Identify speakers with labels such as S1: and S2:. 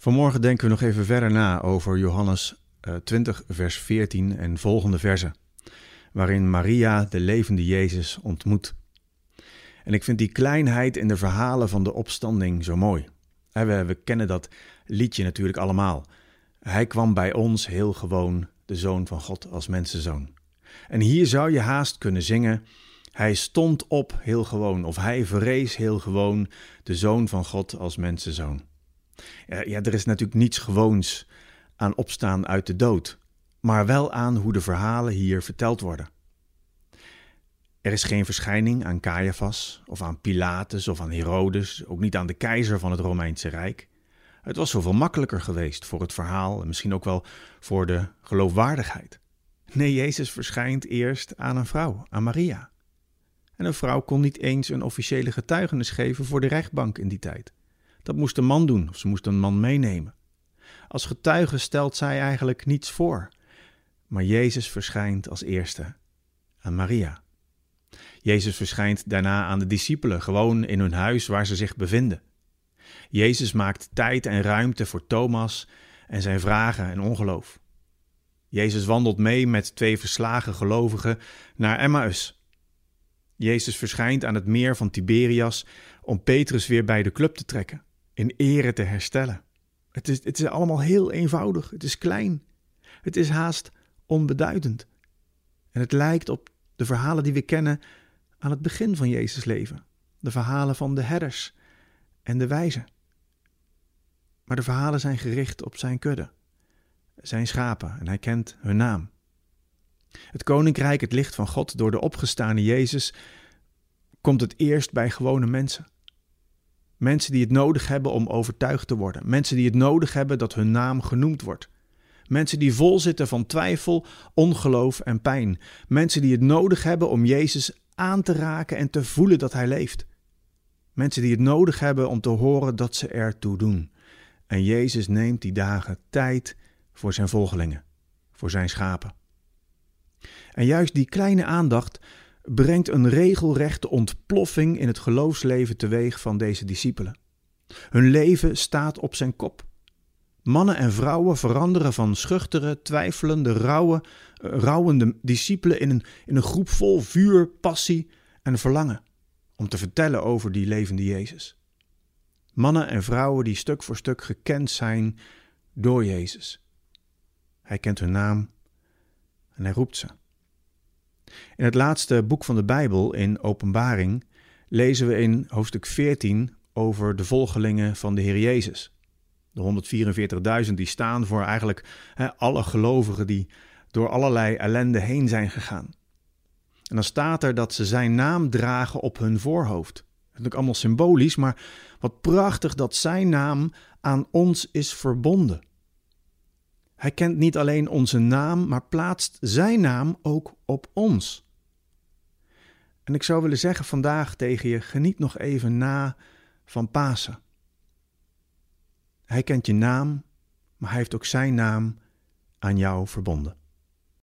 S1: Vanmorgen denken we nog even verder na over Johannes 20, eh, vers 14 en volgende versen, waarin Maria de levende Jezus ontmoet. En ik vind die kleinheid in de verhalen van de opstanding zo mooi. We, we kennen dat liedje natuurlijk allemaal. Hij kwam bij ons heel gewoon, de Zoon van God als mensenzoon. En hier zou je haast kunnen zingen: Hij stond op heel gewoon, of hij verrees heel gewoon, de Zoon van God als mensenzoon. Ja, ja, er is natuurlijk niets gewoons aan opstaan uit de dood, maar wel aan hoe de verhalen hier verteld worden. Er is geen verschijning aan Caiaphas of aan Pilatus of aan Herodes, ook niet aan de keizer van het Romeinse Rijk. Het was zoveel makkelijker geweest voor het verhaal en misschien ook wel voor de geloofwaardigheid. Nee, Jezus verschijnt eerst aan een vrouw, aan Maria. En een vrouw kon niet eens een officiële getuigenis geven voor de rechtbank in die tijd. Dat moest een man doen, of ze moest een man meenemen. Als getuige stelt zij eigenlijk niets voor. Maar Jezus verschijnt als eerste aan Maria. Jezus verschijnt daarna aan de discipelen, gewoon in hun huis waar ze zich bevinden. Jezus maakt tijd en ruimte voor Thomas en zijn vragen en ongeloof. Jezus wandelt mee met twee verslagen gelovigen naar Emmaus. Jezus verschijnt aan het meer van Tiberias om Petrus weer bij de club te trekken, in ere te herstellen. Het is, het is allemaal heel eenvoudig, het is klein, het is haast onbeduidend. En het lijkt op de verhalen die we kennen aan het begin van Jezus' leven, de verhalen van de herders en de wijzen. Maar de verhalen zijn gericht op zijn kudde, zijn schapen, en hij kent hun naam. Het koninkrijk, het licht van God door de opgestane Jezus, komt het eerst bij gewone mensen. Mensen die het nodig hebben om overtuigd te worden. Mensen die het nodig hebben dat hun naam genoemd wordt. Mensen die vol zitten van twijfel, ongeloof en pijn. Mensen die het nodig hebben om Jezus aan te raken en te voelen dat Hij leeft. Mensen die het nodig hebben om te horen dat ze ertoe doen. En Jezus neemt die dagen tijd voor zijn volgelingen, voor zijn schapen. En juist die kleine aandacht brengt een regelrechte ontploffing in het geloofsleven teweeg van deze discipelen. Hun leven staat op zijn kop. Mannen en vrouwen veranderen van schuchtere, twijfelende, rauwe, uh, rouwende discipelen in een, in een groep vol vuur, passie en verlangen om te vertellen over die levende Jezus. Mannen en vrouwen die stuk voor stuk gekend zijn door Jezus. Hij kent hun naam en hij roept ze. In het laatste boek van de Bijbel, in Openbaring, lezen we in hoofdstuk 14 over de volgelingen van de Heer Jezus. De 144.000 die staan voor eigenlijk alle gelovigen die door allerlei ellende heen zijn gegaan. En dan staat er dat ze zijn naam dragen op hun voorhoofd. Dat is natuurlijk allemaal symbolisch, maar wat prachtig dat zijn naam aan ons is verbonden. Hij kent niet alleen onze naam, maar plaatst zijn naam ook op ons. En ik zou willen zeggen vandaag tegen je: geniet nog even na van Pasen. Hij kent je naam, maar hij heeft ook zijn naam aan jou verbonden.